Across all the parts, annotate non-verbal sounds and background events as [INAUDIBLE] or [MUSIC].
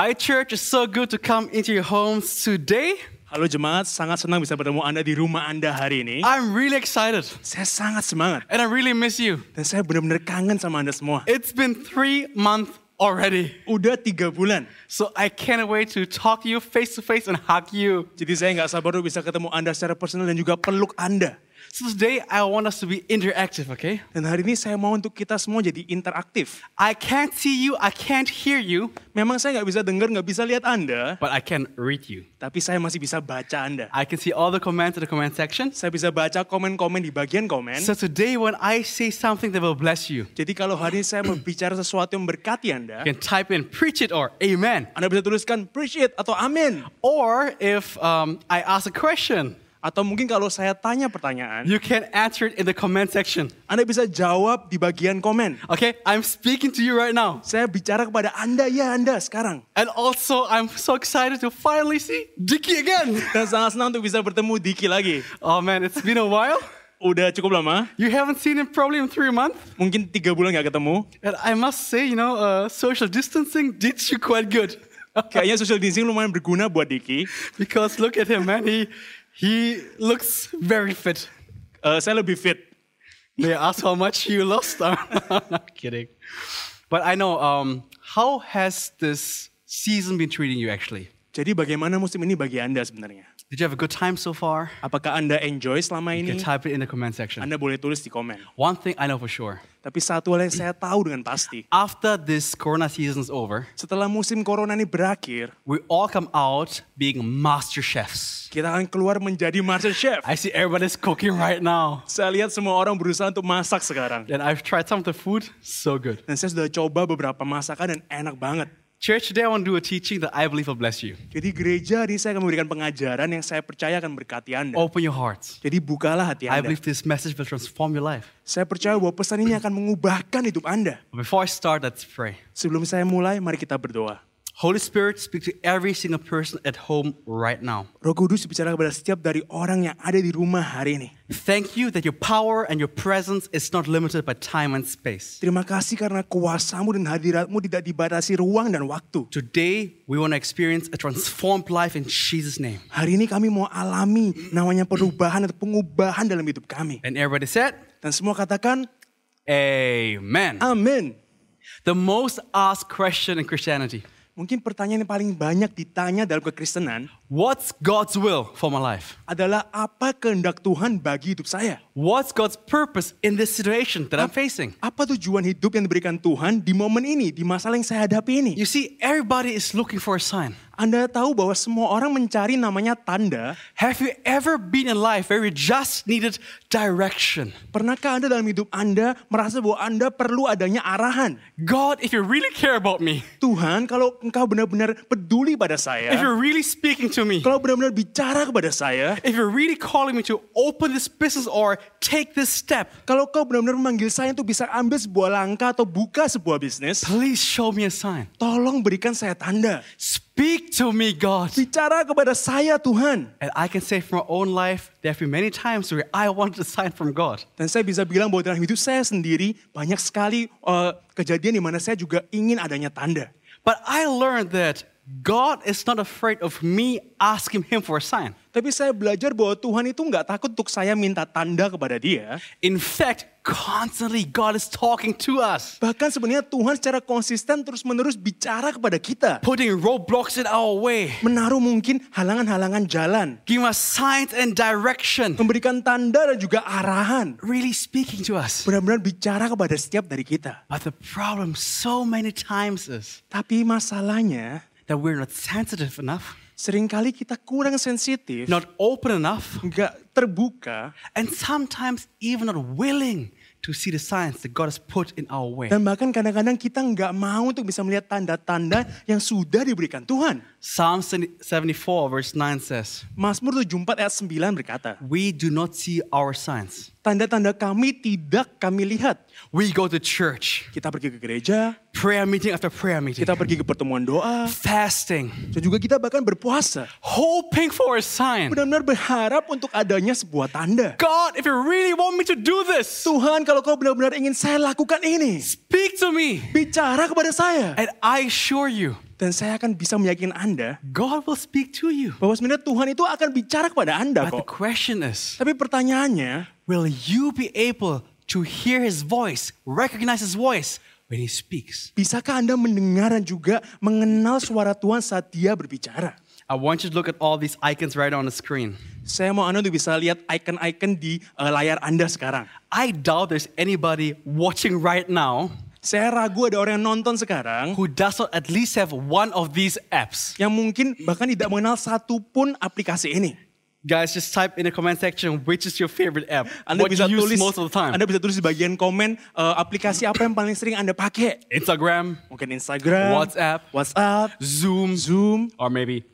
Hi, church. It's so good to come into your homes today. Halo jemaat, sangat senang bisa bertemu Anda di rumah Anda hari ini. I'm really excited Saya sangat semangat and I really miss you. dan saya benar-benar kangen sama Anda semua. It's been three months already. Udah tiga bulan, So I can't wait to talk to you face to face and hug you. jadi saya nggak sabar untuk bisa ketemu Anda secara personal dan juga peluk Anda. So today I want us to be interactive, okay? Dan hari ini saya mau untuk kita semua jadi interaktif. I can't see you, I can't hear you, Memang saya nggak bisa dengar, nggak bisa lihat Anda, but I can read you. tapi saya masih bisa baca Anda. I can see all the comments in the comment section. Saya bisa baca komen-komen di bagian komen. So today when I say something that will bless you, Jadi kalau hari ini saya mau bicara sesuatu yang berkati Anda, you can type in preach it or amen. Anda bisa tuliskan preach it atau amin. Or if um, I ask a question, Atau mungkin kalau saya tanya pertanyaan, you can answer it in the comment section. Anda bisa jawab di bagian komen. Okay, I'm speaking to you right now. Saya bicara kepada Anda, ya Anda sekarang. And also, I'm so excited to finally see Dicky again. [LAUGHS] Dan sangat senang untuk bisa bertemu Diki lagi. Oh man, it's been a while. Udah cukup lama, You haven't seen him probably in three months. mungkin tiga bulan gak ketemu. And I must say, you know, uh, social distancing did you quite good. [LAUGHS] Kayaknya social distancing lumayan berguna buat Diki. because look at him, man. He, he looks very fit. Saya lebih fit. They I ask how much you lost? [LAUGHS] Not kidding. But I know, um, how has this season been treating you actually? Jadi bagaimana musim ini bagi Anda sebenarnya? Did you have a good time so far? Apakah Anda enjoy selama You can ini? type it in the comment section. Anda boleh tulis di komen. One thing I know for sure. Tapi satu hal yang saya tahu dengan pasti, After this corona season is over, setelah musim corona ini berakhir, we all come out being master chefs. kita akan keluar menjadi master chef. I see everybody's cooking right now. Saya lihat semua orang berusaha untuk masak sekarang. And I've tried some of the food, so good. Dan saya sudah coba beberapa masakan dan enak banget. Church, today I want to do a teaching that I believe will bless you. Jadi gereja hari ini saya akan memberikan pengajaran yang saya percaya akan berkati Anda. Open your hearts. Jadi bukalah hati I Anda. believe this message will transform your life. Saya percaya bahwa pesan ini akan mengubahkan hidup Anda. Before I start, let's pray. Sebelum saya mulai, mari kita berdoa. Holy Spirit, speak to every single person at home right now. Roh Kudus bicara kepada setiap dari orang yang ada di rumah hari ini. Thank you that your power and your presence is not limited by time and space. Terima kasih karena kuasamu dan hadiratmu tidak dibatasi ruang dan waktu. Today, we want to experience a transformed life in Jesus' name. Hari ini kami mau alami namanya perubahan atau pengubahan dalam hidup kami. And everybody said, Dan semua katakan, Amen. Amen. The most asked question in Christianity Mungkin pertanyaan yang paling banyak ditanya dalam kekristenan What's God's will for my life? adalah apa kehendak Tuhan bagi hidup saya? What's God's purpose in this situation that I'm facing? Apa tujuan hidup yang diberikan Tuhan di momen ini, di masalah yang saya hadapi ini? You see, everybody is looking for a sign. Anda tahu bahwa semua orang mencari namanya tanda. Have you ever been in life where you just needed direction? Pernahkah Anda dalam hidup Anda merasa bahwa Anda perlu adanya arahan? God, if you really care about me, Tuhan, kalau engkau benar-benar peduli pada if saya, you're really speaking to me, kalau benar-benar bicara kepada saya, if you're really calling me to open this business or take this step, kalau kau benar-benar memanggil saya untuk bisa ambil sebuah langkah atau buka sebuah bisnis, please show me a sign. tolong berikan saya tanda. Speak to me, God. Bicara kepada saya Tuhan. And I can say from my own life, there have been many times where I wanted a sign from God. Dan saya bisa bilang bahwa dalam hidup saya sendiri banyak sekali eh, kejadian di mana saya juga ingin adanya tanda. But I learned that God is not afraid of me asking Him for a sign. Tapi saya belajar bahwa Tuhan itu nggak takut untuk saya minta tanda kepada dia. In fact, constantly God is talking to us, Bahkan sebenarnya Tuhan secara konsisten terus-menerus bicara kepada kita. putting roadblocks in our way, Menaruh mungkin halangan-halangan jalan. giving us signs and direction, Memberikan tanda dan juga arahan. really speaking to us. Benar-benar bicara kepada setiap dari kita. But the problem so many times is Tapi masalahnya, that we're not sensitive enough, sering kali kita kurang sensitif. not open enough, nggak terbuka. and sometimes even not willing to see the signs that God has put in our way. Dan bahkan kadang-kadang kita nggak mau untuk bisa melihat tanda-tanda yang sudah diberikan Tuhan. Psalm 74, verse 9 says, Mazmur 74 ayat 9 berkata, We do not see our signs. Tanda-tanda kami tidak kami lihat. We go to church, Kita pergi ke gereja, prayer meeting after prayer meeting, kita pergi ke pertemuan doa, fasting, dan juga kita bahkan berpuasa. hoping for a sign. Benar-benar berharap untuk adanya sebuah tanda. God, if you really want me to do this, Tuhan kalau kau benar-benar ingin saya lakukan ini, speak to me. bicara kepada saya. And I assure you, Dan saya akan bisa meyakinkan Anda God will speak to you. bahwa sebenarnya Tuhan itu akan bicara kepada Anda But the kok. question is, Tapi pertanyaannya, will you be able to hear his voice, recognize his voice when he speaks? bisakah Anda mendengar dan juga mengenal suara Tuhan saat dia berbicara? I want you to look at all these icons right on the screen. Saya mau Anda bisa lihat icon-icon di eh, layar Anda sekarang. I doubt there's anybody watching right now Saya ragu ada orang yang nonton sekarang who does not at least have one of these apps. yang mungkin bahkan tidak mengenal satu pun aplikasi ini. Guys, just type in the comment section which is your favorite app. Anda what bisa you use tulis most of the time. Anda bisa tulis di bagian komen eh, aplikasi apa yang paling sering Anda pakai. Instagram, Mungkin Instagram, WhatsApp, WhatsApp, Zoom, Zoom, or maybe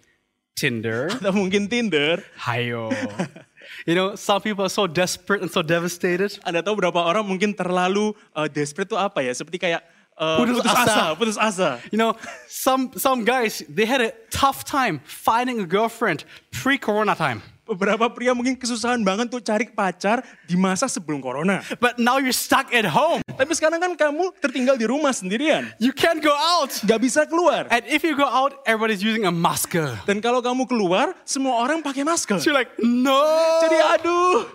Tinder. [LAUGHS] atau mungkin Tinder. Hayo. [LAUGHS] you know, some people are so desperate and so devastated. Anda tahu berapa orang mungkin terlalu eh, desperate itu apa ya? Seperti kayak eh, Putus asa. putus asa. You know, some some guys they had a tough time finding a girlfriend pre-corona time. Beberapa pria mungkin kesusahan banget tuh cari pacar di masa sebelum corona. But now you're stuck at home. Tapi sekarang kan kamu tertinggal di rumah sendirian. You can't go out. Gak bisa keluar. And if you go out, everybody's using a masker. Dan kalau kamu keluar, semua orang pakai masker. So you're like, no. Jadi aduh,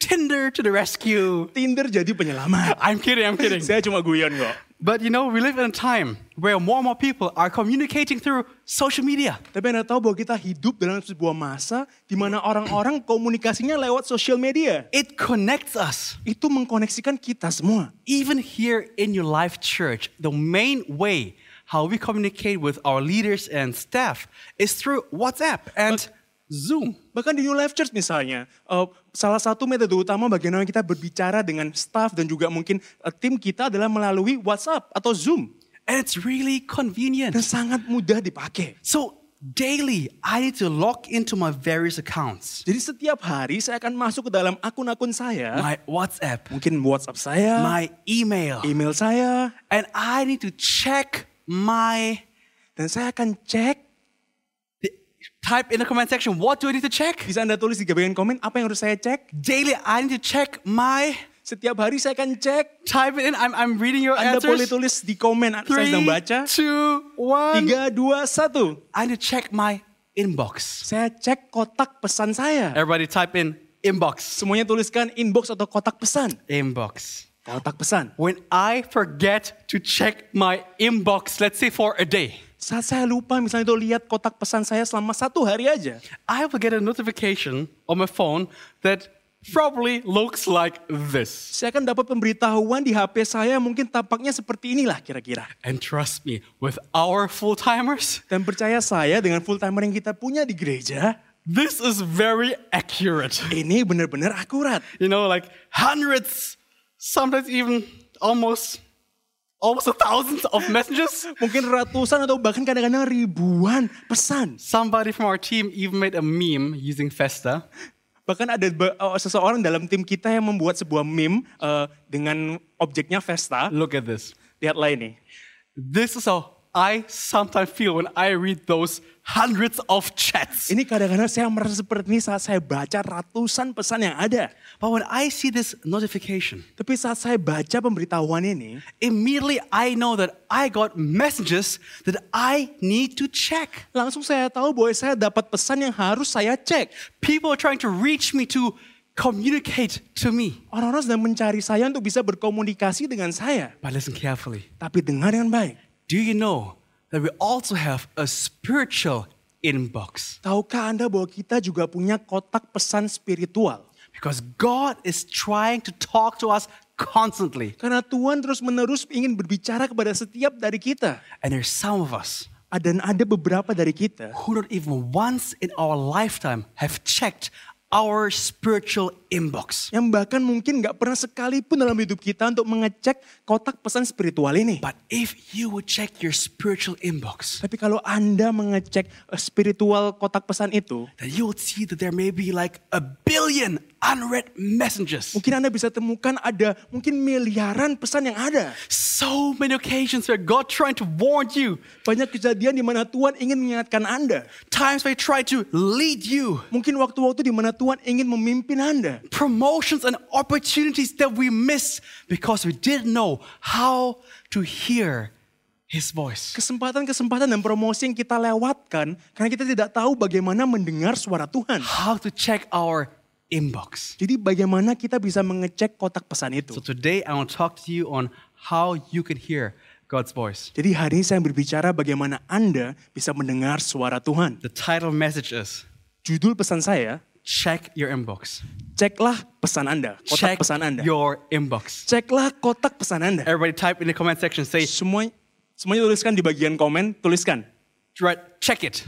Tinder to the rescue. Tinder jadi penyelamat. I'm kidding, I'm kidding. Saya cuma guyon kok. But you know, we live in a time where more and more people are communicating through social media. Tapi Anda tahu bahwa kita hidup dalam sebuah masa di mana orang-orang komunikasinya lewat sosial media. It connects us. Itu mengkoneksikan kita semua. Even here in your life church, the main way how we communicate with our leaders and staff is through WhatsApp and Zoom. Bahkan di New Life Church misalnya, eh, salah satu metode utama bagaimana kita berbicara dengan staff dan juga mungkin eh, tim kita adalah melalui WhatsApp atau Zoom. And it's really convenient. Dan sangat mudah dipakai. So daily, I need to log into my various accounts. Jadi setiap hari saya akan masuk ke dalam akun-akun saya, My WhatsApp, mungkin WhatsApp saya, my email, email saya, and I need to check my dan saya akan cek. Type in the comment section what do I need to check? Bisa Anda tulis di bagian komen apa yang harus saya cek. Daily I need to check my Setiap hari saya akan cek. type it in. I'm I'm reading your Anda boleh answers. tulis di komen saya Three, sedang baca. two, one. Tiga, dua, satu. I need to check my inbox. Saya cek kotak pesan saya. Everybody type in inbox. Semuanya tuliskan inbox atau kotak pesan. Inbox. Kotak pesan. When I forget to check my inbox, let's say for a day, Saat saya lupa misalnya itu lihat kotak pesan saya selama satu hari aja. I will get a notification on my phone that probably looks like this. Saya akan dapat pemberitahuan di HP saya mungkin tampaknya seperti inilah kira-kira. And trust me, with our full timers, Dan percaya saya dengan full timer yang kita punya di gereja, this is very accurate. ini benar-benar akurat. You know, like hundreds, sometimes even almost almost a thousand of messages. Mungkin ratusan atau bahkan kadang-kadang ribuan pesan. Somebody from our team even made a meme using Festa. Bahkan ada oh, seseorang dalam tim kita yang membuat sebuah meme eh, dengan objeknya Vesta. Look at this. Lihatlah ini. This is how I sometimes feel when I read those hundreds of chats. Ini kadang-kadang saya merasa seperti ini saat saya baca ratusan pesan yang ada. But when I see this notification, Tapi saat saya baca pemberitahuan ini, immediately I know that I got messages that I need to check. langsung saya tahu bahwa saya dapat pesan yang harus saya cek. People are trying to reach me to communicate to me. Orang-orang sedang mencari saya untuk bisa berkomunikasi dengan saya. But listen carefully. Tapi dengar dengan baik. Do you know that we also have a spiritual inbox? Tahukah Anda bahwa kita juga punya kotak pesan spiritual? Because God is trying to talk to us constantly. Karena Tuhan terus-menerus ingin berbicara kepada setiap dari kita. And there's some of us Dan ada beberapa dari kita who not even once in our lifetime have checked our spiritual inbox. yang bahkan mungkin nggak pernah sekalipun dalam hidup kita untuk mengecek kotak pesan spiritual ini. But if you would check your spiritual inbox, Tapi kalau Anda mengecek eh, spiritual kotak pesan itu, then you would see that there may be like a billion unread messages. mungkin Anda bisa temukan ada mungkin miliaran pesan yang ada. So many occasions where God trying to warn you. Banyak kejadian di mana Tuhan ingin mengingatkan Anda. Times where he tried to lead you. Mungkin waktu-waktu di mana Tuhan ingin memimpin Anda. Promotions and opportunities that we miss because we didn't know how to hear His voice. Kesempatan-kesempatan dan promosi yang kita lewatkan karena kita tidak tahu bagaimana mendengar suara Tuhan. How to check our inbox. Jadi bagaimana kita bisa mengecek kotak pesan itu. So today I want to talk to you on how you can hear God's voice. Jadi hari ini saya berbicara bagaimana Anda bisa mendengar suara Tuhan. The title message is Judul pesan saya, Check Your Inbox. ceklah pesan Anda, kotak Check pesan Anda. your inbox. Ceklah kotak pesan Anda. Everybody type in the comment section, say, Semua semuanya tuliskan di bagian komen, tuliskan. right, check it.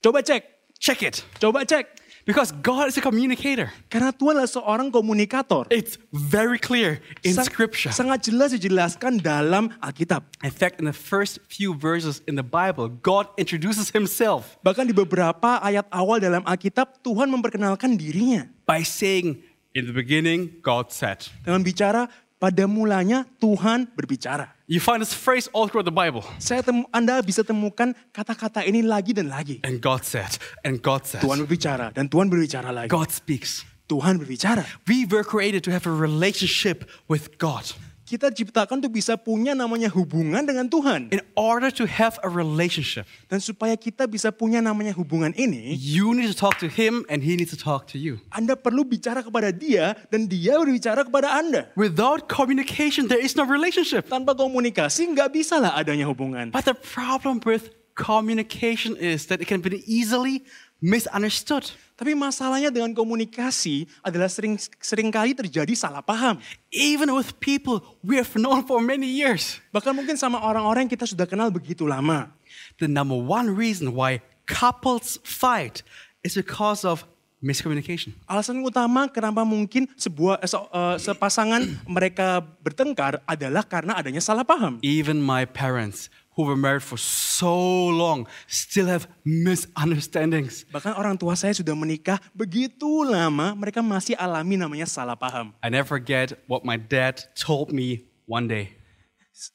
Coba cek, Check it. coba cek. Because God is a communicator. Karena Tuhan adalah seorang komunikator. It's very clear in Sang- scripture. Sangat jelas dijelaskan dalam Alkitab. In fact, in the first few verses in the Bible, God introduces himself Bahkan di beberapa ayat awal dalam Alkitab, Tuhan memperkenalkan dirinya. by saying, In the beginning, God said. Dengan bicara, pada mulanya Tuhan berbicara. You find this phrase all throughout the Bible. Saya temu, Anda bisa temukan kata-kata ini lagi dan lagi. And God said, and God said. Tuhan berbicara dan Tuhan berbicara lagi. God speaks. Tuhan berbicara. We were created to have a relationship with God. Kita diciptakan untuk bisa punya namanya hubungan dengan Tuhan. In order to have a relationship, Dan supaya kita bisa punya namanya hubungan ini, you need to talk to Him and He needs to talk to you. Anda perlu bicara kepada dia dan dia berbicara kepada Anda. Without communication, there is no relationship. Tanpa komunikasi nggak bisa lah adanya hubungan. But the problem with communication is that it can be easily misunderstood. Tapi masalahnya dengan komunikasi adalah sering sering kali terjadi salah paham. Even with people we have known for many years. Bahkan mungkin sama orang-orang yang kita sudah kenal begitu lama. The number one reason why couples fight is because of miscommunication. Alasan utama kenapa mungkin sebuah se- eh, sepasangan mereka bertengkar adalah karena adanya salah paham. Even my parents, who were married for so long, still have misunderstandings. Bahkan orang tua saya sudah menikah begitu lama, mereka masih alami namanya salah paham. I never forget what my dad told me one day.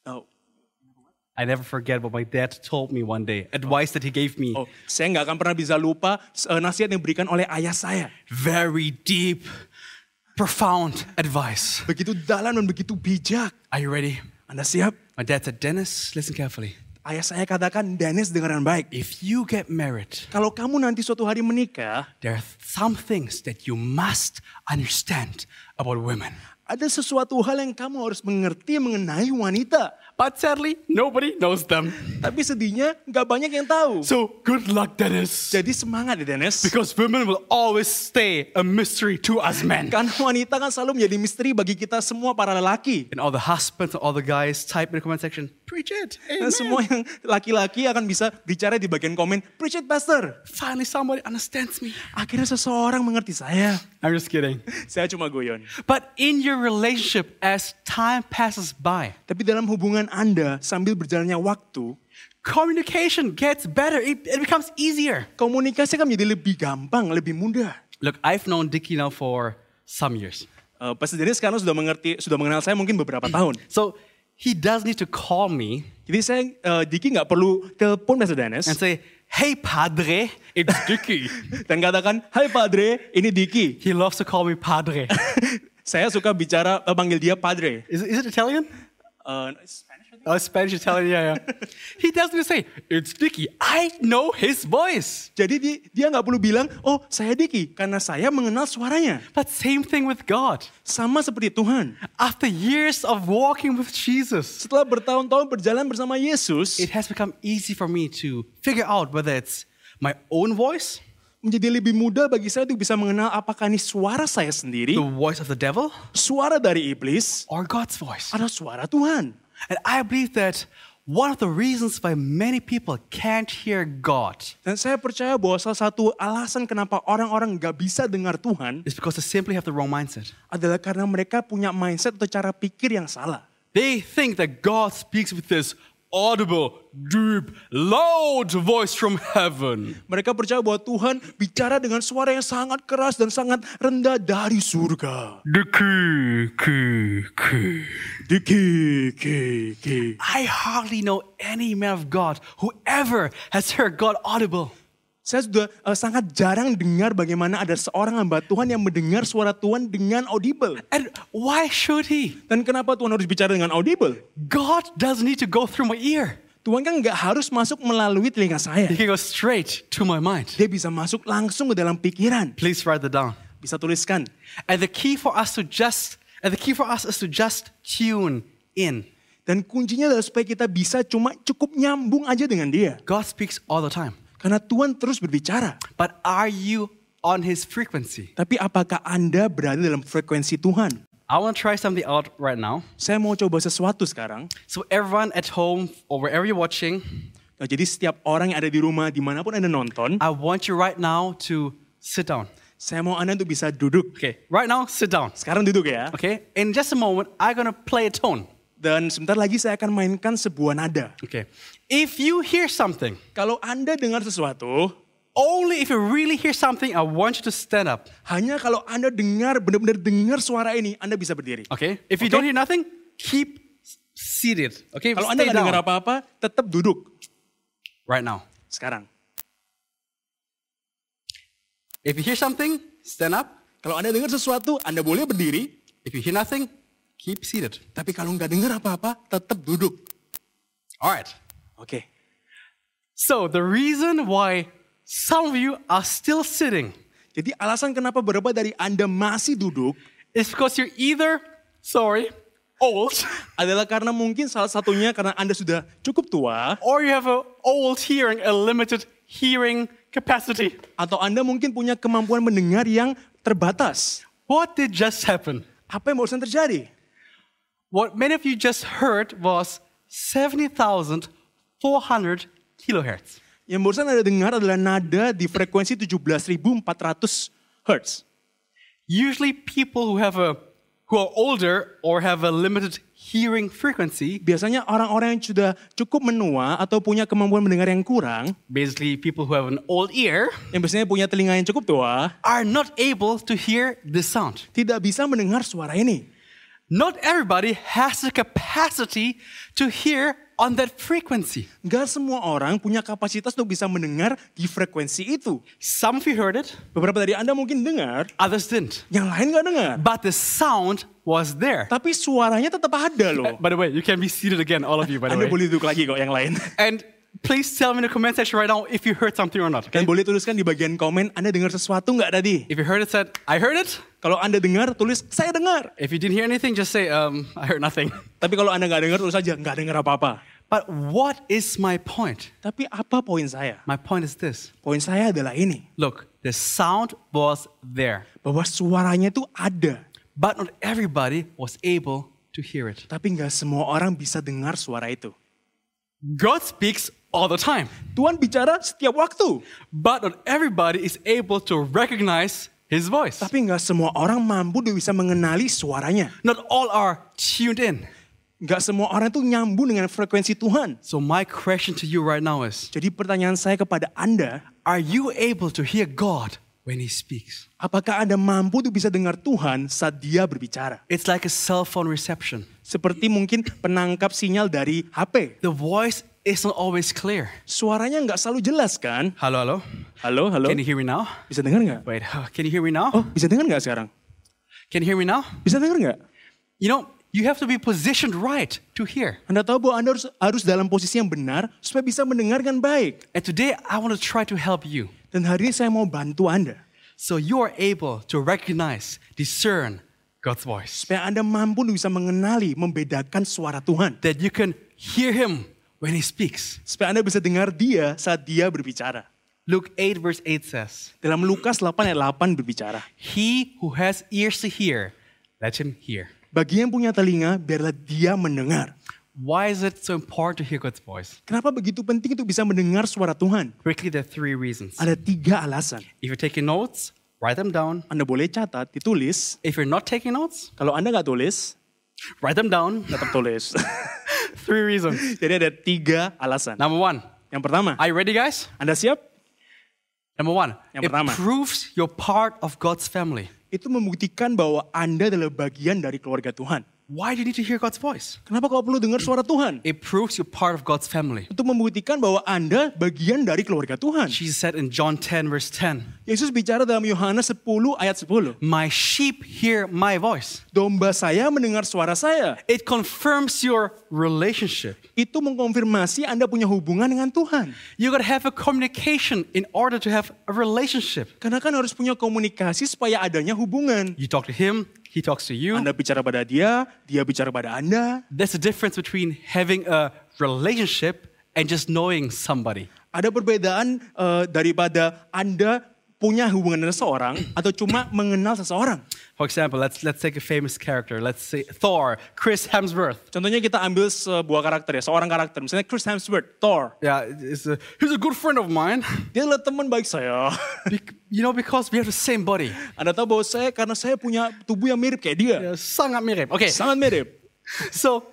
Oh, I never forget what my dad told me one day. Advice that he gave me. oh, saya nggak akan pernah bisa lupa eh, nasihat yang diberikan oleh ayah saya. Very deep, profound advice. Begitu dalam dan begitu bijak. Are you ready? Anda siap? My dad said, Dennis, listen carefully. Ayah saya katakan, Dennis dengaran baik. If you get married, Kalau kamu nanti suatu hari menikah, there are some things that you must understand about women. ada sesuatu hal yang kamu harus mengerti mengenai wanita. But sadly, nobody knows them. Tapi sedihnya nggak banyak yang tahu. So good luck, Dennis. Jadi semangat ya Dennis. Because women will always stay a mystery to us men. Karena wanita kan selalu menjadi misteri bagi kita semua para lelaki. And all the husbands and all the guys type in the comment section, preach it. Dan Amen. semua yang laki-laki akan bisa bicara di bagian komen, preach it pastor. Finally, somebody understands me. Akhirnya seseorang mengerti saya. I'm just kidding. [LAUGHS] Saya cuma guyon. But in your relationship, as time passes by, Tapi dalam hubungan Anda sambil berjalannya waktu, communication gets better. It, it becomes easier. komunikasi akan menjadi lebih gampang, lebih mudah. Look, I've known Dicky now for some years. Uh, Pastor Dennis sekarang sudah mengerti, sudah mengenal saya mungkin beberapa [CLEARS THROAT] tahun. So he does need to call me Jadi saya, uh, Diki nggak perlu telepon Pastor Dennis and say, Hey, Padre, it's [LAUGHS] Dicky. dan katakan, Hai Padre, ini Diki. he loves to call me Padre. [LAUGHS] saya suka bicara, uh, panggil dia Padre. Is, is it Italian? Uh. Oh, Spanish Italian, yeah, yeah. [LAUGHS] he doesn't say, It's Dicky. I know his voice. Jadi dia, dia nggak perlu bilang, oh saya Diki, karena saya mengenal suaranya. But same thing with God. Sama seperti Tuhan. After years of walking with Jesus, Setelah bertahun-tahun berjalan bersama Yesus, it has become easy for me to figure out whether it's my own voice, menjadi lebih mudah bagi saya untuk bisa mengenal apakah ini suara saya sendiri, the voice of the devil, suara dari iblis, or God's voice. atau suara Tuhan. And I believe that one of the reasons why many people can't hear God Dan saya percaya bahwa salah satu alasan kenapa orang-orang nggak bisa dengar Tuhan is because they simply have the wrong mindset. adalah karena mereka punya mindset atau cara pikir yang salah. They think that God speaks with this audible, deep, loud voice from heaven. Mereka percaya bahwa Tuhan bicara dengan suara yang sangat keras dan sangat rendah dari surga. Diki, ki, ki. Diki, ki, ki. I hardly know any man of God who ever has heard God audible. Saya sudah eh, sangat jarang dengar bagaimana ada seorang hamba Tuhan yang mendengar suara Tuhan dengan audible. And why should he? Dan kenapa Tuhan harus bicara dengan audible? God doesn't need to go through my ear. Tuhan kan nggak harus masuk melalui telinga saya. He can go straight to my mind. Dia bisa masuk langsung ke dalam pikiran. Please write that down. Bisa tuliskan. And the key for us to just and the key for us is to just tune in. Dan kuncinya adalah supaya kita bisa cuma cukup nyambung aja dengan dia. God speaks all the time. Karena Tuhan terus berbicara. But are you on his frequency? Tapi apakah Anda berada dalam frekuensi Tuhan? I want to try something out right now. Saya mau coba sesuatu sekarang. So everyone at home or wherever you're watching, Nah, jadi setiap orang yang ada di rumah, di mana pun Anda nonton, I want you right now to sit down. saya mau Anda untuk bisa duduk. Okay, right now sit down. Sekarang duduk ya. Okay, in just a moment, I'm gonna play a tone. Dan sebentar lagi saya akan mainkan sebuah nada. Okay, if you hear something, Kalau Anda dengar sesuatu, only if you really hear something, I want you to stand up. hanya kalau Anda dengar, benar-benar dengar suara ini, Anda bisa berdiri. Okay, if you Okay. don't hear nothing, keep seated. Okay, Kalau Anda nggak dengar apa-apa, tetap duduk. right now. Sekarang. If you hear something, stand up. Kalau Anda dengar sesuatu, Anda boleh berdiri. If you hear nothing, keep seated. Tapi kalau nggak dengar apa-apa, tetap duduk. All right. Oke. So the reason why some of you are still sitting Jadi alasan kenapa beberapa dari Anda masih duduk is because you're either, sorry, old, adalah karena mungkin salah satunya karena Anda sudah cukup tua or you have a old hearing, a limited hearing capacity. atau Anda mungkin punya kemampuan mendengar yang terbatas. What did just happen? Apa yang barusan terjadi? What many of you just heard was 70,400 kilohertz. Yang barusan Anda dengar adalah nada di frekuensi 17.400 Hz. Usually people who have a who are older or have a limited hearing frequency, Biasanya orang-orang yang sudah cukup menua atau punya kemampuan mendengar yang kurang, basically people who have an old ear, yang biasanya punya telinga yang cukup tua, are not able to hear this sound. tidak bisa mendengar suara ini. Not everybody has the capacity to hear on that frequency. Gak semua orang punya kapasitas untuk bisa mendengar di frekuensi itu. Some of you heard it, Beberapa dari Anda mungkin dengar, others didn't. yang lain gak dengar. But the sound was there. Tapi suaranya tetap ada loh. By the way, you can be seated again, all of you, by the way. Anda boleh duduk lagi kok yang lain. And please tell me in the comment section right now if you heard something or not. Dan Okay? boleh tuliskan di bagian komen, Anda dengar sesuatu nggak tadi? If you heard it, said, I heard it. Kalau Anda dengar, tulis, saya dengar. If you didn't hear anything, just say, um, I heard nothing. [LAUGHS] Tapi kalau Anda nggak dengar, tulis aja, nggak dengar apa-apa. But what is my point? Tapi apa poin saya? My point is this. Poin saya adalah ini. Look, the sound was there, Bahwa suaranya itu ada. but not everybody was able to hear it. Tapi nggak semua orang bisa dengar suara itu. God speaks all the time, Tuhan bicara setiap waktu. but not everybody is able to recognize his voice. Tapi nggak semua orang mampu bisa mengenali suaranya. Not all are tuned in. Nggak semua orang itu nyambung dengan frekuensi Tuhan. So my question to you right now is, Jadi pertanyaan saya kepada Anda, are you able to hear God when he speaks? apakah Anda mampu untuk bisa dengar Tuhan saat dia berbicara? It's like a cell phone reception. Seperti mungkin penangkap sinyal dari HP. The voice is not always clear. Suaranya nggak selalu jelas kan? Hello, hello. Halo, halo. Can you hear me now? Bisa dengar nggak? Wait, can you hear me now? Oh, bisa dengar nggak sekarang? Can you hear me now? Bisa dengar nggak? You know, you have to be positioned right to hear. Anda tahu bahwa Anda harus, harus dalam posisi yang benar supaya bisa mendengar dengan baik. And today I want to try to help you Dan hari ini saya mau bantu Anda. so you are able to recognize, discern God's voice. Supaya Anda mampu bisa mengenali, membedakan suara Tuhan. That you can hear him when he speaks. Supaya Anda bisa dengar dia saat dia berbicara. Luke 8 verse 8 says, Dalam Lukas 8 ayat 8 berbicara. He who has ears to hear, let him hear. Bagi yang punya telinga, biarlah dia mendengar. Why is it so important to hear God's voice? Kenapa begitu penting untuk bisa mendengar suara Tuhan? Quickly, there are three reasons. Ada tiga alasan. If you're taking notes, write them down. Anda boleh catat, ditulis. If you're not taking notes, Kalau Anda nggak tulis, write them down. tetap tulis. [LAUGHS] [LAUGHS] three reasons. Jadi ada tiga alasan. Number one, Yang pertama, are you ready, guys? Anda siap? Number one, Yang it pertama. proves you're part of God's family. Itu membuktikan bahwa Anda adalah bagian dari keluarga Tuhan. Why do you need to hear God's voice? Kenapa kau perlu dengar suara Tuhan? It proves you're part of God's family. Untuk membuktikan bahwa Anda bagian dari keluarga Tuhan. Jesus said in John 10, verse 10, Yesus bicara dalam Yohanes 10 ayat 10. My sheep hear my voice. Domba saya mendengar suara saya. It confirms your relationship. Itu mengkonfirmasi Anda punya hubungan dengan Tuhan. You gotta have a communication in order to have a relationship. Karena kan harus punya komunikasi supaya adanya hubungan. You talk to him, he talks to you. Anda bicara pada dia, dia bicara pada Anda. There's a difference between having a relationship and just knowing somebody. Ada perbedaan eh, daripada Anda punya hubungan dengan seseorang atau cuma mengenal seseorang. For example, let's let's take a famous character. Let's say Thor, Chris Hemsworth. Contohnya kita ambil sebuah karakter ya, seorang karakter. Misalnya Chris Hemsworth, Thor. Yeah, it's a, he's a good friend of mine. [LAUGHS] Dia adalah teman baik saya. [LAUGHS] Bec- you know, because we have the same body. Anda tahu bahwa saya karena saya punya tubuh yang mirip kayak dia. Yeah, sangat mirip. Okay, Sangat mirip. [LAUGHS] so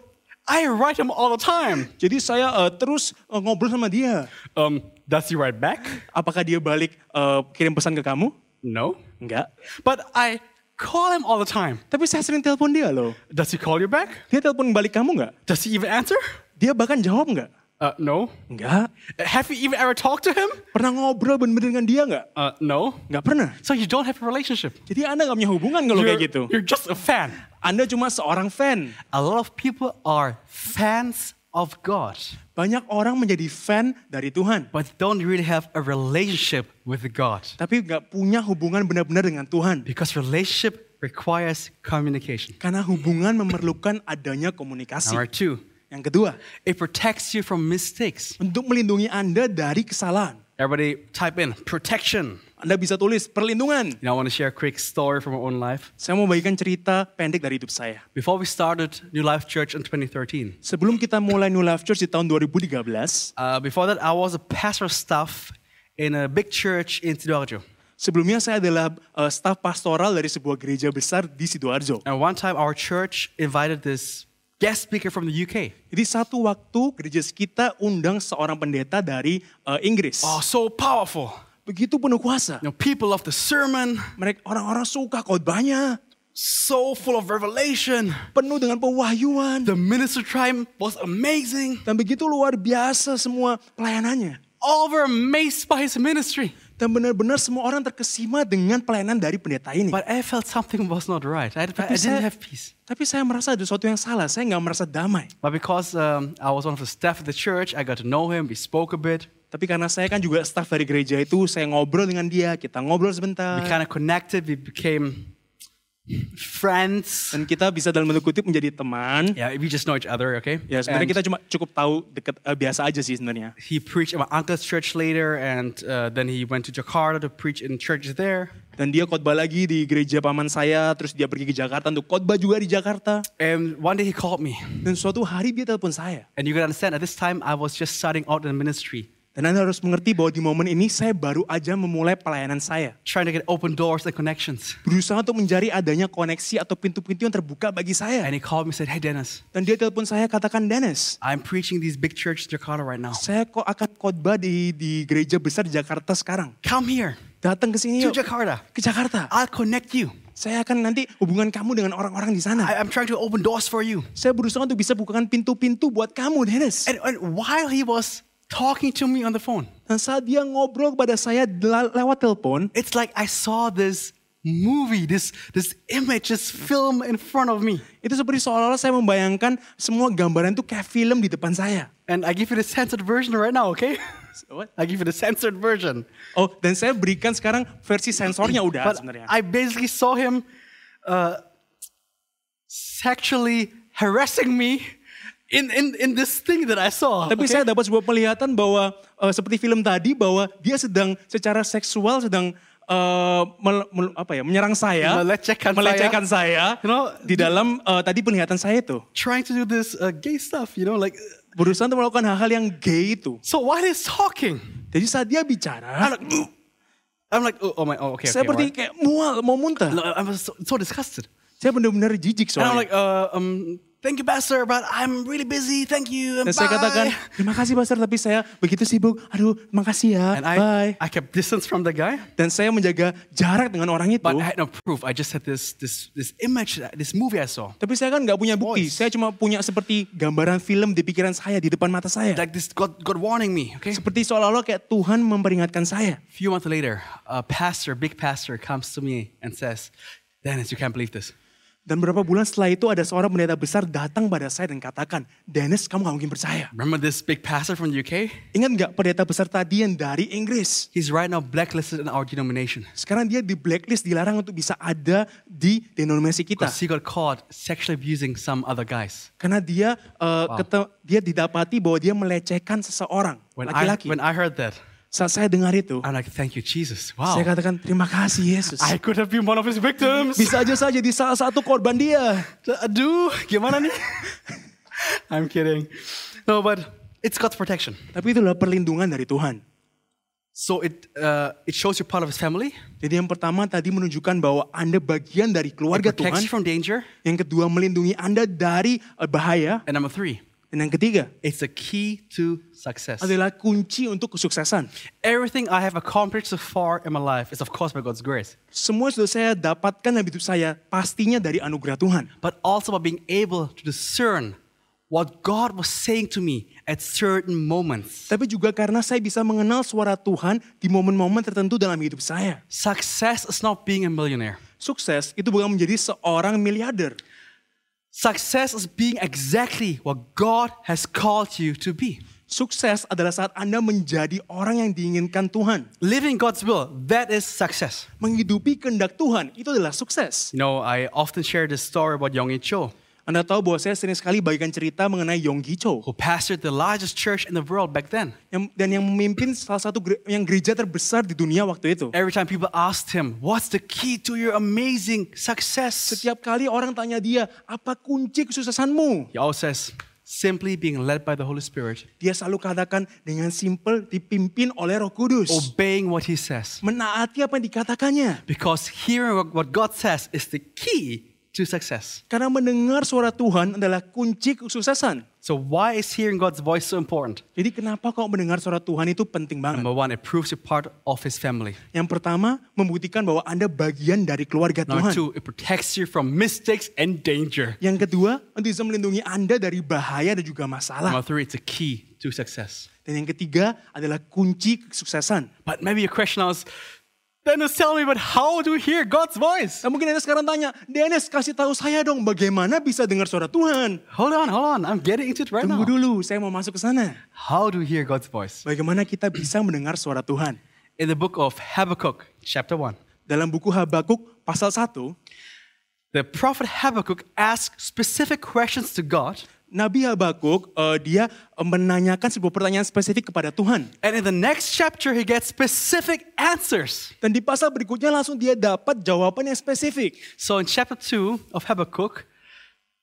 I write him all the time. Jadi saya eh, terus eh, ngobrol sama dia. Um, does he write back? Apakah dia balik eh, kirim pesan ke kamu? No. Enggak. But I call him all the time. Tapi saya sering telepon dia loh. Does he call you back? Dia telepon balik kamu nggak? Does he even answer? Dia bahkan jawab nggak? Uh, no. Enggak. Have you even ever talked to him? Pernah ngobrol bener-bener dengan dia nggak? Uh, no. Nggak pernah. So you don't have a relationship. Jadi Anda nggak punya hubungan kalau You're, kayak gitu. you're just a fan. Anda cuma seorang fan. A lot of people are fans of God, Banyak orang menjadi fan dari Tuhan. but don't really have a relationship with God. Tapi nggak punya hubungan benar-benar dengan Tuhan. Because relationship requires communication. Karena hubungan memerlukan adanya komunikasi. Number two, Yang kedua, it protects you from mistakes. untuk melindungi Anda dari kesalahan. Everybody type in protection. Anda bisa tulis perlindungan. You know, I want to share a quick story from my own life. Saya mau bagikan cerita pendek dari hidup saya. Before we started New Life Church in 2013, Sebelum kita mulai New Life Church di tahun 2013, uh, before that, I was a pastor staff in a big church in Sidoarjo. sebelumnya saya adalah uh, staf pastoral dari sebuah gereja besar di Sidoarjo. And one time, our church invited this guest speaker from the UK. Jadi satu waktu gereja kita undang seorang pendeta dari uh, Inggris. Oh, so powerful. Begitu penuh kuasa. You know, people love the sermon, Mereka orang-orang suka khotbahnya, so full of revelation. penuh dengan pewahyuan. The minister time was amazing. Dan begitu luar biasa semua pelayanannya. All were amazed by his ministry. Dan benar-benar semua orang terkesima dengan pelayanan dari pendeta ini. But I felt something was not right. I, I Tapi didn't saya- have peace. Tapi saya merasa ada sesuatu yang salah. Saya nggak merasa damai. But because um, I was one of the staff of the church, I got to know him. We spoke a bit. Tapi karena saya kan juga staf dari gereja itu, saya ngobrol dengan dia. Kita ngobrol sebentar. We kind of connected. We became friends. Dan kita bisa dalam bentuk kutip menjadi teman. Yeah, we just know each other, okay? Ya sebenarnya And kita cuma cukup tahu deket eh, biasa aja sih sebenarnya. he preached at my uncle's church later, and uh, then he went to Jakarta to preach in churches there. Dan dia khotbah lagi di gereja paman saya, terus dia pergi ke Jakarta untuk khotbah juga di Jakarta. And one day he called me. Dan suatu hari dia telepon saya. And you can understand, at this time, I was just starting out in the ministry, Dan Anda harus mengerti bahwa di momen ini saya baru aja memulai pelayanan saya. trying to get open doors and connections. Berusaha untuk mencari adanya koneksi atau pintu-pintu yang terbuka bagi saya. And he called me said, Hey, Dennis, Dan dia telepon saya katakan, Dennis, I'm preaching these big churches in Jakarta right now. saya kok akan khotbah di, di gereja besar di Jakarta sekarang. Come here Datang ke sini to yuk. Jakarta. Ke Jakarta. I'll connect you. Saya akan nanti hubungan kamu dengan orang-orang di sana. I, I'm trying to open doors for you. Saya berusaha untuk bisa bukakan pintu-pintu buat kamu, Dennis. And, and while he was talking to me on the phone, Dan saat dia ngobrol kepada saya le- lewat telepon, it's like I saw this movie, this, this image, this film in front of me. itu seperti seolah-olah saya membayangkan semua gambaran itu kayak film di depan saya. And I give you the censored version right now, okay? [LAUGHS] I give you the censored version. Oh, dan saya berikan sekarang versi sensornya udah But sebenarnya. I basically saw him uh, sexually harassing me in, in, in this thing that I saw. Tapi okay? saya dapat sebuah penglihatan bahwa eh, seperti film tadi bahwa dia sedang secara seksual sedang eh, mel- mel- apa ya menyerang saya, Melecehkan saya. melecehkan saya, You know, di dalam eh, tadi penglihatan saya itu trying to do this uh, gay stuff, you know, like. berusaha untuk melakukan hal-hal yang gay itu. So while he's talking, Jadi saat dia bicara, I'm like. I'm oh, oh my, oh, okay, okay. seperti what?" kayak mual, mau muntah. No, I was so, so disgusted. Saya benar-benar jijik And I'm soalnya. like, uh, um, Thank you, Pastor, but I'm really busy. Thank you. And Dan saya katakan, terima kasih pastor, tapi saya begitu sibuk. Aduh, makasih ya, And I, bye. I kept distance from the guy, Dan saya menjaga jarak dengan orang itu. but I had no proof. I just had this, this, this image, this movie I saw. Tapi saya kan nggak punya bukti. Voice. Saya cuma punya seperti gambaran film di pikiran saya, di depan mata saya. Like this, God, God warning me, okay? Seperti seolah-olah kayak Tuhan memperingatkan saya. few months later, a pastor, big pastor, comes to me and says, Dennis, you can't believe this. Dan beberapa bulan setelah itu ada seorang pendeta besar datang pada saya dan katakan, Dennis kamu gak mungkin percaya. Remember this big pastor from the UK? Ingat nggak pendeta besar tadi yang dari Inggris? He's right now blacklisted in our denomination Sekarang dia di blacklist, dilarang untuk bisa ada di denominasi kita. because he got caught sexually abusing some other guys. Karena dia uh, kete- dia didapati bahwa dia melecehkan seseorang, When laki-laki. when I heard that, Saat saya dengar itu, I'm like, thank you, Jesus. Wow. saya katakan terima kasih Yesus. I could have been one of his victims. Bisa aja saja di salah satu korban dia. Aduh, gimana nih? [LAUGHS] I'm kidding. No, but it's God's protection. Tapi itulah perlindungan dari Tuhan. So it, uh, it shows you're part of his family. Jadi yang pertama tadi menunjukkan bahwa Anda bagian dari keluarga Tuhan. you from danger. Yang kedua melindungi Anda dari eh, bahaya. And number three, Dan yang ketiga it's the key to success. adalah kunci untuk kesuksesan. Everything I have accomplished so far in my life is of course by God's grace, Semua sudah saya dapatkan dalam hidup saya pastinya dari anugerah Tuhan. but also by being able to discern what God was saying to me at certain moments. Tapi juga karena saya bisa mengenal suara Tuhan di momen-momen tertentu dalam hidup saya. Success is not being a millionaire. Sukses itu bukan menjadi seorang miliarder. Success is being exactly what God has called you to be. Sukses adalah saat Anda menjadi orang yang diinginkan Tuhan. Living God's will, that is success. Menghidupi kehendak Tuhan, itu adalah sukses. You know, I often share this story about Yonggi Cho, Anda tahu bahwa saya sering sekali bagikan cerita mengenai Yonggi Cho. who pastored the largest church in the world back then. Yang, dan yang memimpin salah satu yang gereja terbesar di dunia waktu itu. Every time people asked him, What's the key to your amazing success? Setiap kali orang tanya dia, apa kunci kesuksesanmu? He always says, Simply being led by the Holy Spirit, Dia selalu katakan dengan simpel dipimpin oleh roh kudus. obeying what he says. Menaati apa yang dikatakannya. Because hearing what God says is the key to success. Karena mendengar suara Tuhan adalah kunci kesuksesan. So, why is hearing God's voice so important? Jadi kenapa kau mendengar suara Tuhan itu penting banget? Number one, it proves you're part of his family. Yang pertama, membuktikan bahwa Anda bagian dari keluarga Number Tuhan. two, it protects you from mistakes and danger. Yang kedua, untuk bisa melindungi Anda dari bahaya dan juga masalah. Number three, it's a key to success. Dan yang ketiga adalah kunci kesuksesan. But maybe your question is, Dennis, tell me, but how do we hear God's voice? Nah, mungkin Anda sekarang tanya, Dennis kasih tahu saya dong bagaimana bisa dengar suara Tuhan. Hold on, hold on. I'm getting into it right Tunggu now. dulu, saya mau masuk ke sana. How do we hear God's voice? Bagaimana kita bisa mendengar suara Tuhan? In the book of Habakkuk, chapter 1, Dalam buku Habakuk pasal 1, the prophet Habakkuk asks specific questions to God. Nabi Habakuk eh, dia eh, menanyakan sebuah pertanyaan spesifik kepada Tuhan. And in the next chapter, he gets specific answers. Dan di pasal berikutnya langsung dia dapat jawaban yang spesifik. So in chapter 2 of Habakkuk,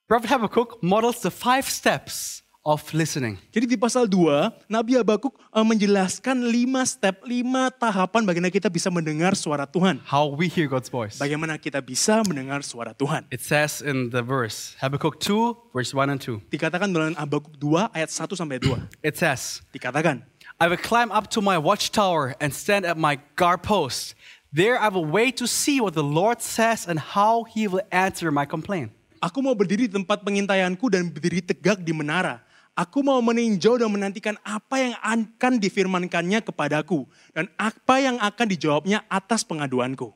Prophet Habakkuk models the five steps of listening. Jadi di pasal 2, Nabi Habakuk eh, menjelaskan lima step, lima tahapan bagaimana kita bisa mendengar suara Tuhan. How we hear God's voice. Bagaimana kita bisa mendengar suara Tuhan. It says in the verse, Habakkuk 2, verse 1 and 2. Dikatakan dalam Habakuk 2 ayat 1 sampai 2. It says, Dikatakan, I will climb up to my watchtower and stand at my guard post. There I will wait to see what the Lord says and how he will answer my complaint. Aku mau berdiri di tempat pengintaianku dan berdiri tegak di menara. Aku mau meninjau dan menantikan apa yang akan difirmankannya kepadaku. Dan apa yang akan dijawabnya atas pengaduanku.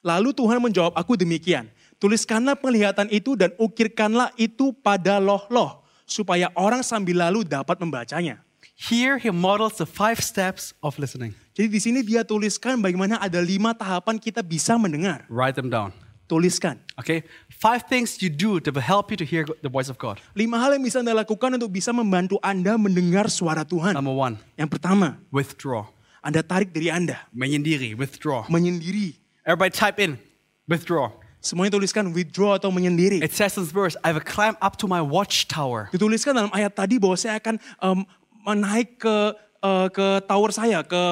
Lalu Tuhan menjawab aku demikian. Tuliskanlah penglihatan itu dan ukirkanlah itu pada loh-loh. Supaya orang sambil lalu dapat membacanya. Here he models the five steps of listening. Jadi di sini dia tuliskan bagaimana ada lima tahapan kita bisa mendengar. Write them down. Tuliskan. Okay? Five things you do that will help you to hear the voice of God. Lima hal yang bisa Anda lakukan untuk bisa membantu Anda mendengar suara Tuhan. Number one, Yang pertama, withdraw. Anda tarik diri Anda. Menyendiri, withdraw. Menyendiri. Everybody type in, withdraw. Semuanya tuliskan withdraw atau menyendiri. It says in this verse, I will climb up to my watchtower. Dituliskan dalam ayat tadi bahwa saya akan em, menaik ke eh, ke tower saya, ke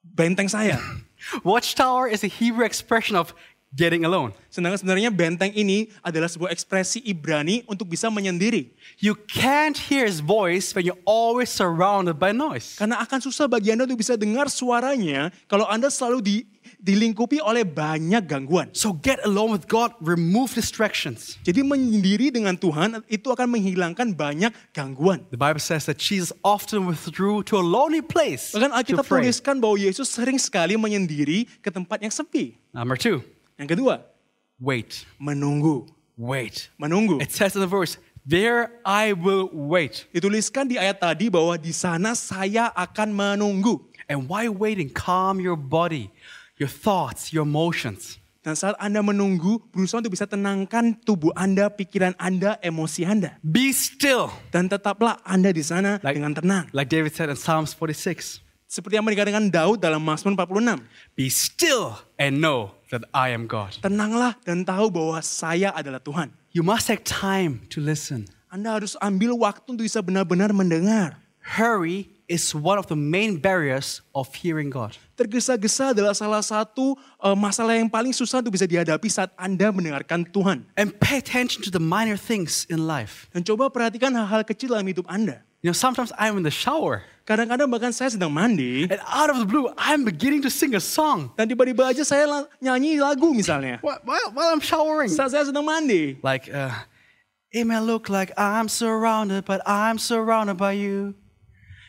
benteng saya. [LAUGHS] Watchtower is a Hebrew expression of getting alone. Sedangkan sebenarnya benteng ini adalah sebuah ekspresi Ibrani untuk bisa menyendiri. You can't hear his voice when you're always surrounded by noise. Karena akan susah bagi Anda untuk bisa dengar suaranya kalau Anda selalu di, dilingkupi oleh banyak gangguan. So get alone with God, remove distractions. Jadi menyendiri dengan Tuhan itu akan menghilangkan banyak gangguan. The Bible says that Jesus often withdrew to a lonely place Bahkan Alkitab tuliskan bahwa Yesus sering sekali menyendiri ke tempat yang sepi. Number two, Yang kedua, wait, menunggu. wait. Menunggu. It says in the verse, there I will wait. Dituliskan di ayat tadi bahwa di sana saya akan menunggu. And while waiting, calm your body, your thoughts, your emotions. Dan saat Anda menunggu, berusaha untuk bisa tenangkan tubuh Anda, pikiran Anda, emosi Anda. Be still, Dan tetaplah Anda di sana Like- dengan tenang. like David said in Psalms 46. Seperti yang dikatakan Daud dalam Mazmur 46. Be still and know that I am God. Tenanglah dan tahu bahwa saya adalah Tuhan. You must take time to listen. Anda harus ambil waktu untuk bisa benar-benar mendengar. Hurry is one of the main barriers of hearing God. Tergesa-gesa adalah salah satu eh, masalah yang paling susah untuk bisa dihadapi saat Anda mendengarkan Tuhan. And pay attention to the minor things in life. Dan coba perhatikan hal-hal kecil dalam hidup Anda. You know, sometimes I'm in the shower Kadang-kadang bahkan saya sedang mandi, and out of the blue, I'm beginning to sing a song dan tiba-tiba aja saya la- nyanyi lagu misalnya. [LAUGHS] while, while, while I'm showering. Saat saya sedang mandi. Like, uh, it may look like I'm surrounded, but I'm surrounded by you.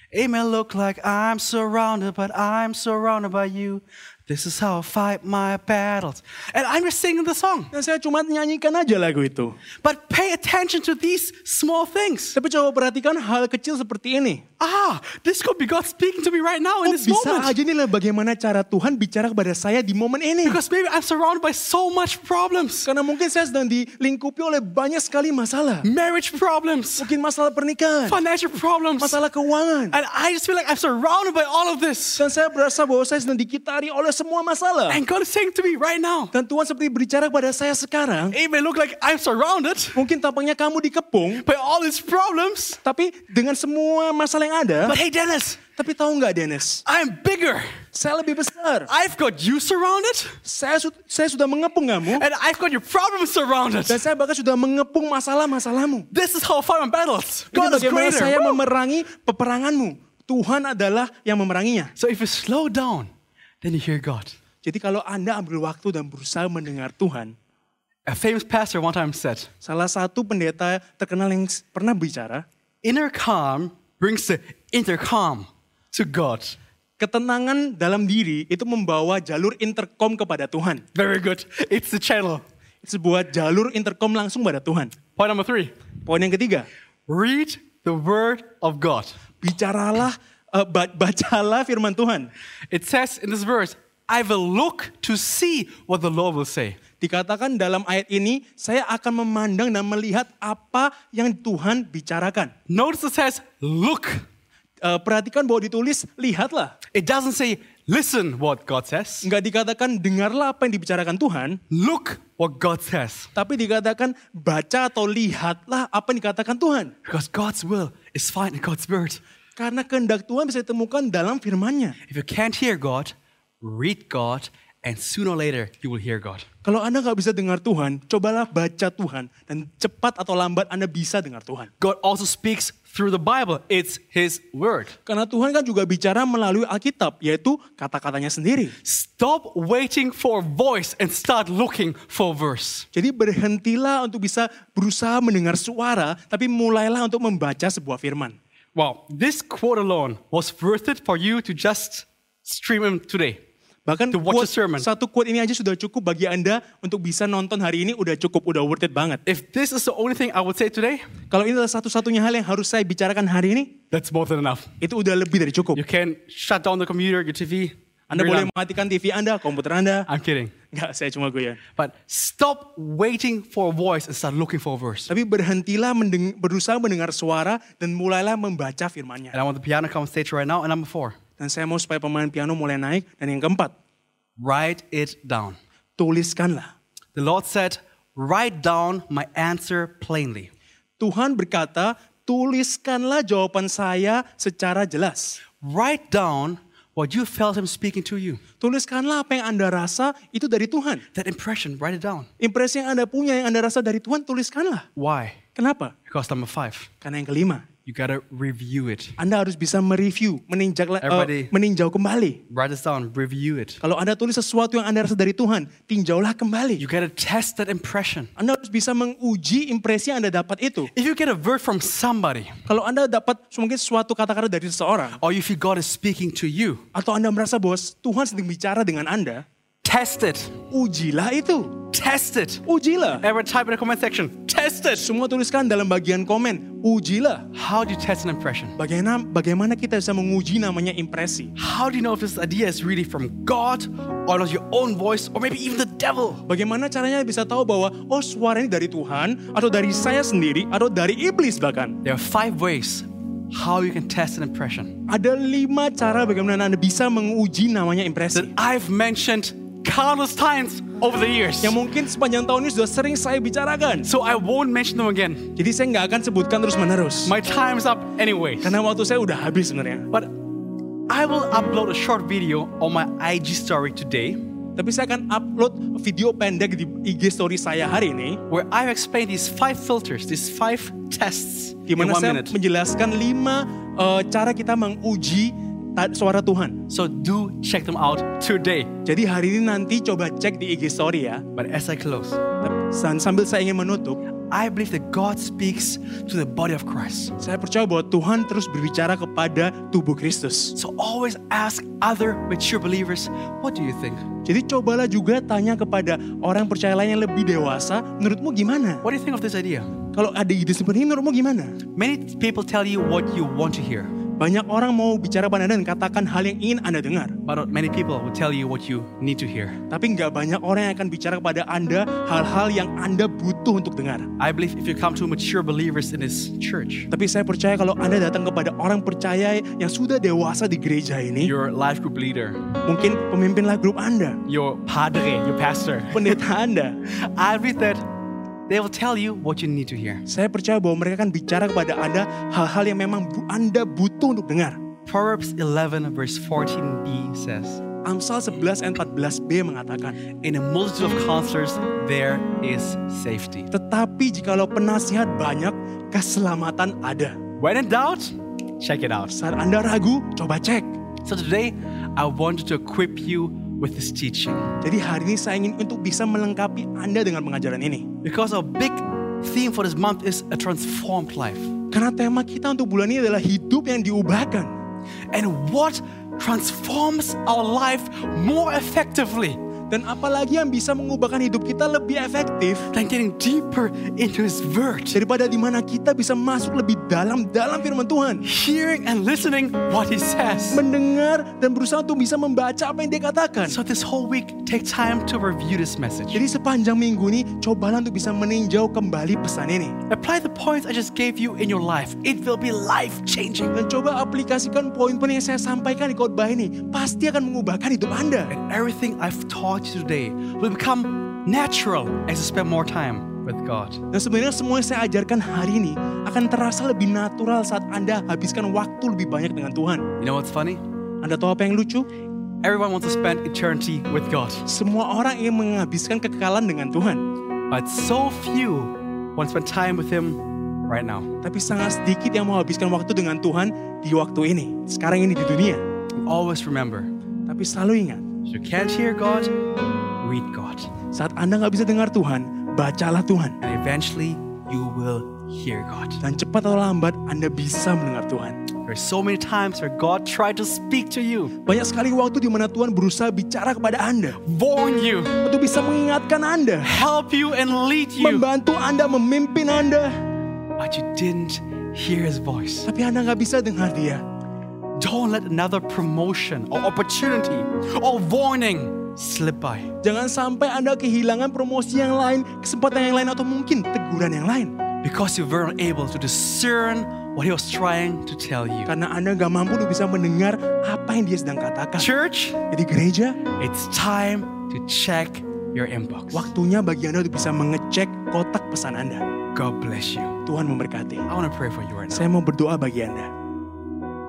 It may look like I'm surrounded, but I'm surrounded by you. This is how I fight my battles. And I'm just singing the song. Dan saya cuma nyanyikan aja lagu itu. But pay attention to these small things. Tapi coba perhatikan hal kecil seperti ini. Ah, this could be God speaking to me right now in Oh, this bisa moment. aja nih lah bagaimana cara Tuhan bicara kepada saya di momen ini. Because maybe I'm surrounded by so much problems. Karena mungkin saya sedang dilingkupi oleh banyak sekali masalah. Marriage problems, Mungkin masalah pernikahan, financial problems. masalah keuangan. And I just feel like I'm surrounded by all of this. Dan saya berasa bahwa saya sedang dikitari oleh semua masalah. And God is saying to me right now, Dan Tuhan seperti berbicara kepada saya sekarang. it may look like I'm surrounded Mungkin tampaknya kamu dikepung, by all these problems. tapi dengan semua masalah yang ada. But hey, Dennis, Tapi tahu nggak Dennis? I'm bigger. Saya lebih besar. I've got you surrounded, Saya, su- saya sudah mengepung kamu. and I've got your problems surrounded. Dan saya bahkan sudah mengepung masalah-masalahmu. This is how I fight my battles. Ini God is bagaimana greater. saya memerangi peperanganmu. Tuhan adalah yang memeranginya. So if you slow down, then you hear God. Jadi kalau Anda ambil waktu dan berusaha mendengar Tuhan, A famous pastor one time said, salah satu pendeta terkenal yang pernah bicara, inner calm brings the intercom to God. ketenangan dalam diri itu membawa jalur intercom kepada Tuhan. Very good. It's the channel. Sebuah jalur intercom langsung pada Tuhan. Point number three Poin yang ketiga, read the word of God. bicaralah, ba- bacalah firman Tuhan. It says in this verse, I will look to see what the Lord will say. Dikatakan dalam ayat ini, saya akan memandang dan melihat apa yang Tuhan bicarakan. Notice it says, look. Eh, perhatikan bahwa ditulis, lihatlah. It doesn't say, listen what God says. Enggak dikatakan dengarlah apa yang dibicarakan Tuhan, Look what God says. tapi dikatakan baca atau lihatlah apa yang dikatakan Tuhan. Because God's will is found in God's word. Karena kehendak Tuhan bisa ditemukan dalam firman-Nya. If you can't hear God, read God, and sooner or later you will hear God. Kalau Anda nggak bisa dengar Tuhan, cobalah baca Tuhan. Dan cepat atau lambat Anda bisa dengar Tuhan. God also speaks through the Bible. It's His word. Karena Tuhan kan juga bicara melalui Alkitab, yaitu kata-katanya sendiri. Stop waiting for voice and start looking for verse. Jadi berhentilah untuk bisa berusaha mendengar suara, tapi mulailah untuk membaca sebuah firman. Wow, this quote alone was worth it for you to just stream him today. Bahkan To watch quote- the sermon. satu quote ini aja sudah cukup bagi Anda untuk bisa nonton hari ini udah cukup, udah worth it banget. If this is the only thing I would say today, Kalau ini adalah satu-satunya hal yang harus saya bicarakan hari ini, that's more than enough. itu udah lebih dari cukup. You can shut down the computer, your TV. Anda boleh done. mematikan TV Anda, komputer Anda. I'm kidding. Enggak, saya cuma goyang. But stop waiting for a voice and start looking for a verse. Tapi berhentilah mendeng- berusaha mendengar suara dan mulailah membaca firmannya. And I want the piano come on stage right now. And number four, Dan saya mau supaya pemain piano mulai naik. Dan yang keempat, write it down. tuliskanlah. The Lord said, Write down my answer plainly. Tuhan berkata, tuliskanlah jawaban saya secara jelas. Write down what you felt Him speaking to you. Tuliskanlah apa yang Anda rasa itu dari Tuhan. That impression, write it down. Impresi yang Anda punya, yang Anda rasa dari Tuhan, tuliskanlah. Why? Kenapa? Because number five, Karena yang kelima, you gotta review it. Anda harus bisa mereview, meninjak, eh, Everybody- meninjau kembali. Write this down, review it. Kalau Anda tulis sesuatu yang Anda rasa dari Tuhan, tinjaulah kembali. You gotta test that impression. Anda harus bisa menguji impresi yang Anda dapat itu. If you get a word from somebody, Kalau Anda dapat mungkin suatu kata-kata dari seseorang, or you feel God is speaking to you, atau Anda merasa bahwa Tuhan sedang bicara dengan Anda, test it. ujilah itu. Test it. Ujilah. Everyone type in the comment section. Test it. Semua tuliskan dalam bagian komen, ujilah. How do you test an impression? Bagaimana, bagaimana kita bisa menguji namanya impresi? How do you know if this idea is really from God or not your own voice or maybe even the devil? Bagaimana caranya bisa tahu bahwa oh suara ini dari Tuhan atau dari saya sendiri atau dari iblis bahkan? There are five ways how you can test an impression Ada lima cara bagaimana Anda bisa menguji namanya that impresi. I've mentioned countless times over the years. Yang mungkin sepanjang tahun ini sudah sering saya bicarakan. So I won't mention them again. Jadi saya nggak akan sebutkan terus menerus. My time's up anyway. Karena waktu saya udah habis sebenarnya. But I will upload a short video on my IG story today Tapi saya akan upload video pendek di IG story saya hari ini. where I explain these five filters, these five tests Di mana saya minute. menjelaskan lima eh, cara kita menguji suara Tuhan. So do check them out today. Jadi hari ini nanti coba cek di IG story ya. But as I close, Dan sambil saya ingin menutup, I believe that God speaks to the body of Christ. saya percaya bahwa Tuhan terus berbicara kepada tubuh Kristus. So always ask other mature believers, what do you think? Jadi cobalah juga tanya kepada orang percaya lain yang lebih dewasa, menurutmu gimana? What do you think of this idea? Kalau ada ide seperti ini, menurutmu gimana? Many people tell you what you want to hear, Banyak orang mau bicara pada Anda dan katakan hal yang ingin Anda dengar. but many people will tell you what you need to hear. Tapi nggak banyak orang yang akan bicara kepada Anda hal-hal yang Anda butuh untuk dengar. I believe if you come to mature believers in this church, Tapi saya percaya kalau Anda datang kepada orang percaya yang sudah dewasa di gereja ini, your life group leader, mungkin pemimpinlah grup Anda, your padre, your pastor, pendeta Anda. [LAUGHS] I believe that they will tell you what you need to hear. Saya percaya bahwa mereka akan bicara kepada Anda hal-hal yang memang Anda butuh untuk dengar. Proverbs 11 verse 14b says, Amsal 11 ayat 14b mengatakan, In a multitude of counselors there is safety. Tetapi jikalau penasihat banyak, keselamatan ada. When in doubt, check it out. Saat Anda ragu, coba cek. So today, I wanted to equip you with this teaching. Jadi hari ini saya ingin untuk bisa melengkapi Anda dengan pengajaran ini. Because our big theme for this month is a transformed life. Karena tema kita untuk bulan ini adalah hidup yang diubahkan. And what transforms our life more effectively Dan apalagi yang bisa mengubahkan hidup kita lebih efektif than getting deeper into His Word, daripada di mana kita bisa masuk lebih dalam dalam firman Tuhan. hearing and listening what He says. Mendengar dan berusaha untuk bisa membaca apa yang dia katakan. So this whole week, take time to review this message. Jadi sepanjang minggu ini cobalah untuk bisa meninjau kembali pesan ini. Apply the points I just gave you in your life. It will be life changing. Dan coba aplikasikan poin-poin yang saya sampaikan di khotbah ini. Pasti akan mengubahkan hidup Anda. And everything I've taught you today will become natural as you spend more time with God. Dan sebenarnya semua yang saya ajarkan hari ini akan terasa lebih natural saat Anda habiskan waktu lebih banyak dengan Tuhan. You know what's funny? Anda tahu apa yang lucu? Everyone wants to spend eternity with God, Semua orang ingin menghabiskan kekekalan dengan Tuhan. but so few want to spend time with Him right now. Tapi sangat sedikit yang mau habiskan waktu dengan Tuhan di waktu ini. Sekarang ini di dunia. Always remember, Tapi selalu ingat, you can't hear God, read God. saat Anda nggak bisa dengar Tuhan, bacalah Tuhan. And eventually, you will hear God. Dan cepat atau lambat Anda bisa mendengar Tuhan. There's so many times where God tried to speak to you, Banyak sekali waktu di mana Tuhan berusaha bicara kepada Anda. warn you, Untuk bisa mengingatkan Anda. help you, and lead you, Membantu Anda, memimpin Anda. but you didn't hear His voice. Tapi Anda nggak bisa dengar dia. Don't let another promotion or opportunity or warning slip by. Jangan sampai Anda kehilangan promosi yang lain, kesempatan yang lain, atau mungkin teguran yang lain. Because you weren't able to discern what he was trying to tell you. Karena Anda nggak mampu untuk bisa mendengar apa yang dia sedang katakan. Church, Jadi gereja, it's time to check your inbox. waktunya bagi Anda untuk bisa mengecek kotak pesan Anda. God bless you. Tuhan memberkati. I want to pray for you right now. Saya mau berdoa bagi Anda.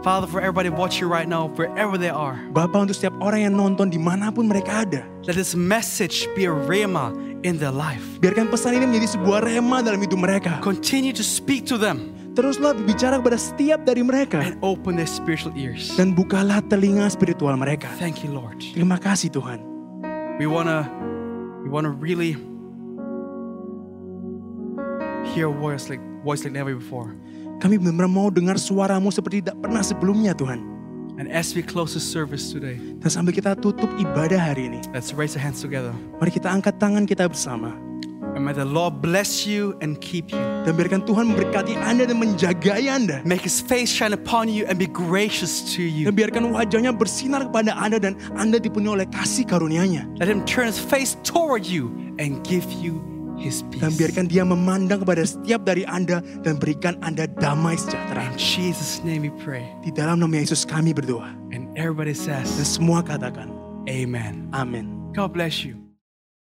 Father, for everybody watching right now, wherever they are, Bapa untuk setiap orang yang nonton dimanapun mereka ada. let this message be a rhema in their life. Biarkan pesan ini menjadi sebuah rema dalam hidup mereka. Continue to speak to them Teruslah berbicara kepada setiap dari mereka. and open their spiritual ears. Dan bukalah telinga spiritual mereka. Thank you, Lord. Terima kasih Tuhan. We wanna, we wanna really hear a voice like voice like never before. Kami benar-benar mau dengar suaramu seperti tidak pernah sebelumnya Tuhan. And as we close the service today, Dan sambil kita tutup ibadah hari ini. let's raise our hands together. Mari kita angkat tangan kita bersama. And may the Lord bless you and keep you. Dan biarkan Tuhan memberkati Anda dan menjagai Anda. Make his face shine upon you and be gracious to you. Dan biarkan wajahnya bersinar kepada Anda dan Anda dipenuhi oleh kasih karunia-Nya. Let him turn his face toward you and give you Dan peace. biarkan dia memandang kepada setiap dari Anda dan berikan Anda damai sejahtera. In Jesus' name we pray. Di dalam nama Yesus kami berdoa. And everybody Dan says, semua katakan, Amen. amin. God bless you.